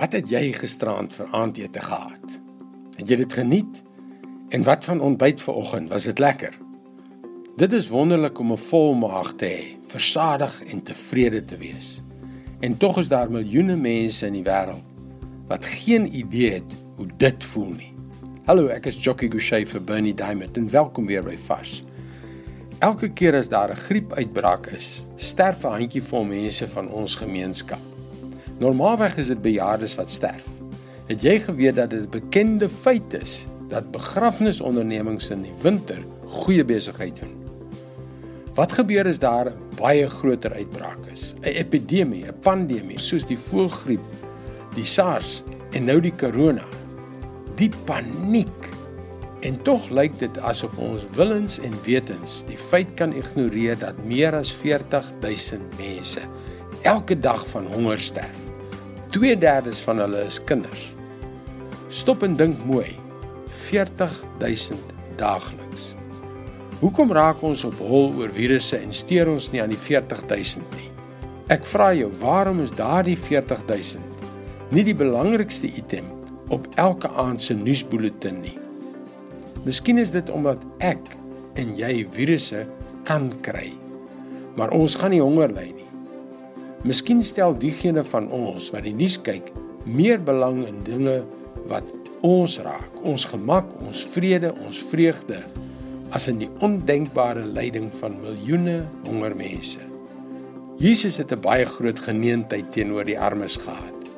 Wat het jy gisterand vir aandete gehad? Het jy dit geniet? En wat van ontbyt vanoggend? Was dit lekker? Dit is wonderlik om 'n vol maag te hê, versadig en tevrede te wees. En tog is daar miljoene mense in die wêreld wat geen idee het hoe dit voel nie. Hallo, ek is Jockey Gouchee vir Bernie Diamond en welkom weer by Fas. Elke keer as daar 'n griepuitbraak is, sterf 'n handjievol mense van ons gemeenskap. Normaalweg is dit bejaardes wat sterf. Het jy geweet dat dit 'n bekende feit is dat begrafnisondernemings in die winter goeie besigheid doen? Wat gebeur as daar baie groter uitbraak is? 'n Epidemie, 'n pandemie soos die voëlgriep, die SARS en nou die corona. Die paniek. En tog lyk dit asof ons willens en wetens die feit kan ignoreer dat meer as 40000 mense elke dag van honger sterf. 2/3 van hulle is kinders. Stop en dink mooi. 40000 daagliks. Hoekom raak ons op hol oor virusse en steur ons nie aan die 40000 nie? Ek vra jou, waarom is daardie 40000 nie die belangrikste item op elke aand se nuusbulletin nie? Miskien is dit omdat ek en jy virusse kan kry. Maar ons gaan nie honger ly nie. Miskien stel diegene van ons wat die nuus kyk meer belang in dinge wat ons raak, ons gemak, ons vrede, ons vreugde as in die ondenkbare lyding van miljoene honger mense. Jesus het 'n baie groot geneentheid teenoor die armes gehad.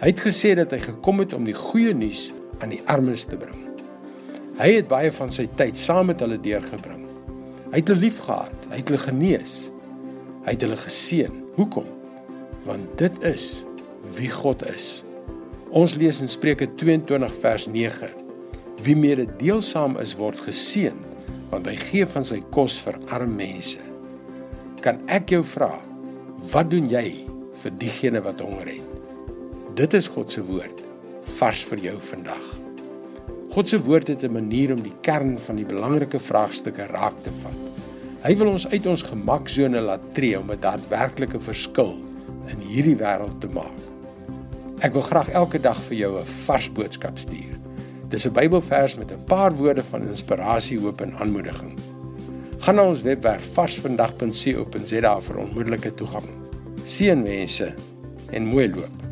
Hy het gesê dat hy gekom het om die goeie nuus aan die armes te bring. Hy het baie van sy tyd saam met hulle deurgebring. Hy het hulle liefgehad, hy het hulle genees. Hy het hulle geseën. Hoekom? Want dit is wie God is. Ons lees in Spreuke 22 vers 9: Wie mededeelsaam is, word geseën, want hy gee van sy kos vir arme mense. Kan ek jou vra, wat doen jy vir diegene wat honger het? Dit is God se woord vars vir jou vandag. God se woord het 'n manier om die kern van die belangrike vraagstukke raak te vat. Hy wil ons uit ons gemaksone laat tree om 'n daadwerklike verskil in hierdie wêreld te maak. Ek wil graag elke dag vir jou 'n vars boodskap stuur. Dis 'n Bybelvers met 'n paar woorde van inspirasie, hoop en aanmoediging. Gaan na ons webwerf varsvandag.co.za vir onmiddellike toegang. Seënwense en mooi loop.